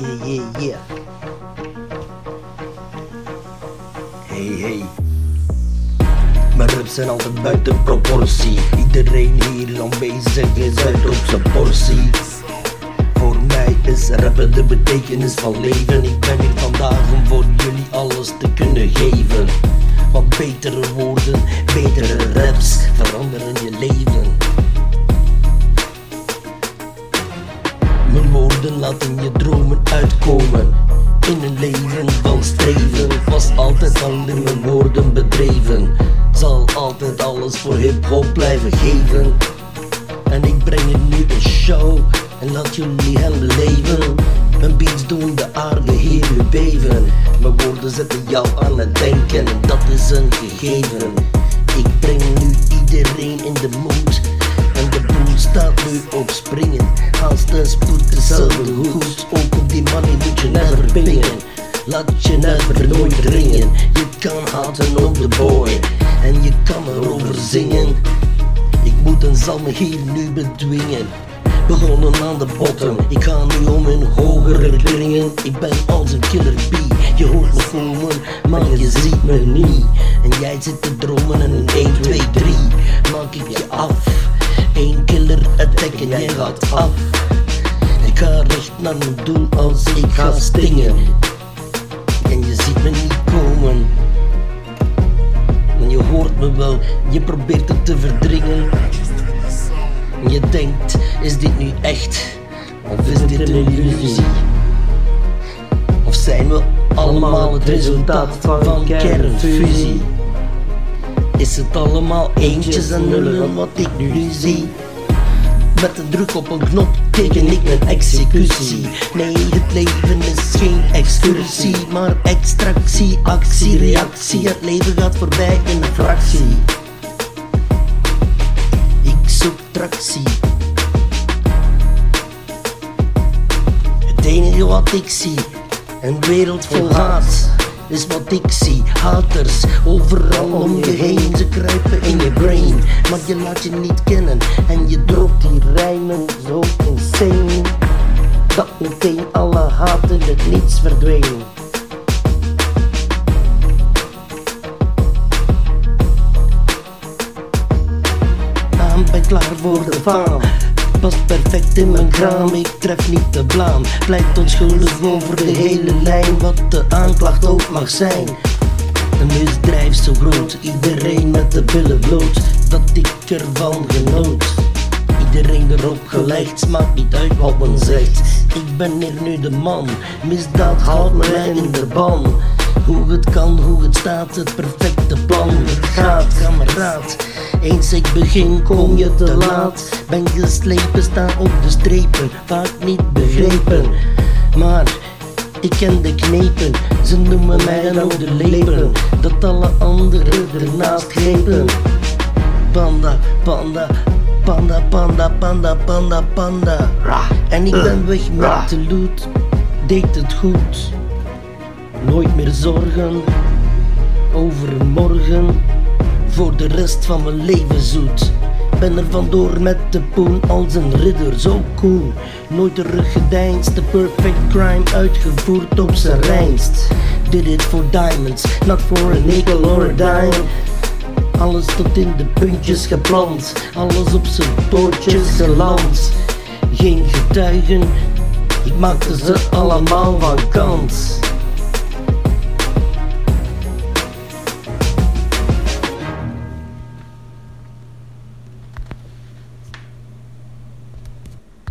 Yeah, yeah, yeah. Hey, hey. Mijn raps zijn altijd buiten proportie. Iedereen hier aanwezig is uit op zijn portie. Voor mij is rappen de betekenis van leven. Ik ben hier vandaag om voor jullie alles te kunnen geven. Want betere woorden, betere raps veranderen je leven. Woorden laten je dromen uitkomen. In een leven van streven was altijd al in mijn woorden bedreven. Zal altijd alles voor hip-hop blijven geven. En ik breng je nu een show en laat jullie hem beleven. Mijn beats doen de aarde hier nu beven. Mijn woorden zetten jou aan het denken en dat is een gegeven. Laat je never nooit dringen. Je kan haten op de boy. En je kan erover zingen. Ik moet en zal me hier nu bedwingen. Begonnen aan de bottom, ik ga nu om in hogere kringen. Ik ben als een killer bee, je hoort me komen, maar je ziet me niet. En jij zit te dromen en in 1, 2, 3 maak ik je af. Eén killer attack en jij gaat af. Ik ga recht naar mijn doel als ik ga stingen. Je probeert het te verdringen. En je denkt, is dit nu echt? Of is dit een illusie? Of zijn we allemaal het resultaat van kernfusie? Is het allemaal eentjes en nullen wat ik nu zie? Met een druk op een knop teken ik mijn executie. Nee, het leven is geen excursie, maar extractie, actie, reactie. Het leven gaat voorbij in een fractie. Ik zoek tractie. Het enige wat ik zie, een wereld vol haat. Is wat ik zie, haters overal om je heen. Ze kruipen in je brain, maar je laat je niet kennen. En je dropt die rijmen zo insane. Dat meteen alle haat in het niets verdween. naam, ben klaar voor de faam. Past perfect in mijn kraam, ik tref niet de blaam. Pleit onschuldig over de hele lijn, wat de aanklacht ook mag zijn. Een misdrijf zo groot, iedereen met de billen bloot, dat ik ervan genoot. Iedereen erop gelegd, maakt niet uit wat men zegt. Ik ben hier nu de man, misdaad houdt mij in de ban. Hoe het kan, hoe het staat, het perfecte plan. Het gaat, kameraad. Eens ik begin, kom je te laat. Ben geslepen, sta op de strepen, vaak niet begrepen. Maar ik ken de knepen, ze noemen mij een oude lepen. Dat alle anderen ernaast grepen. Panda, panda, panda, panda, panda, panda, panda. En ik ben weg met de loot, deed het goed. Nooit meer zorgen over morgen, voor de rest van mijn leven zoet. Ben er vandoor met de poen als een ridder, zo cool. Nooit teruggedeinst, de perfect crime uitgevoerd op zijn reinst. Did it for diamonds, not for a nickel or a dime. Alles tot in de puntjes geplant, alles op zijn pootjes geland. Geen getuigen, ik maakte ze allemaal van kant.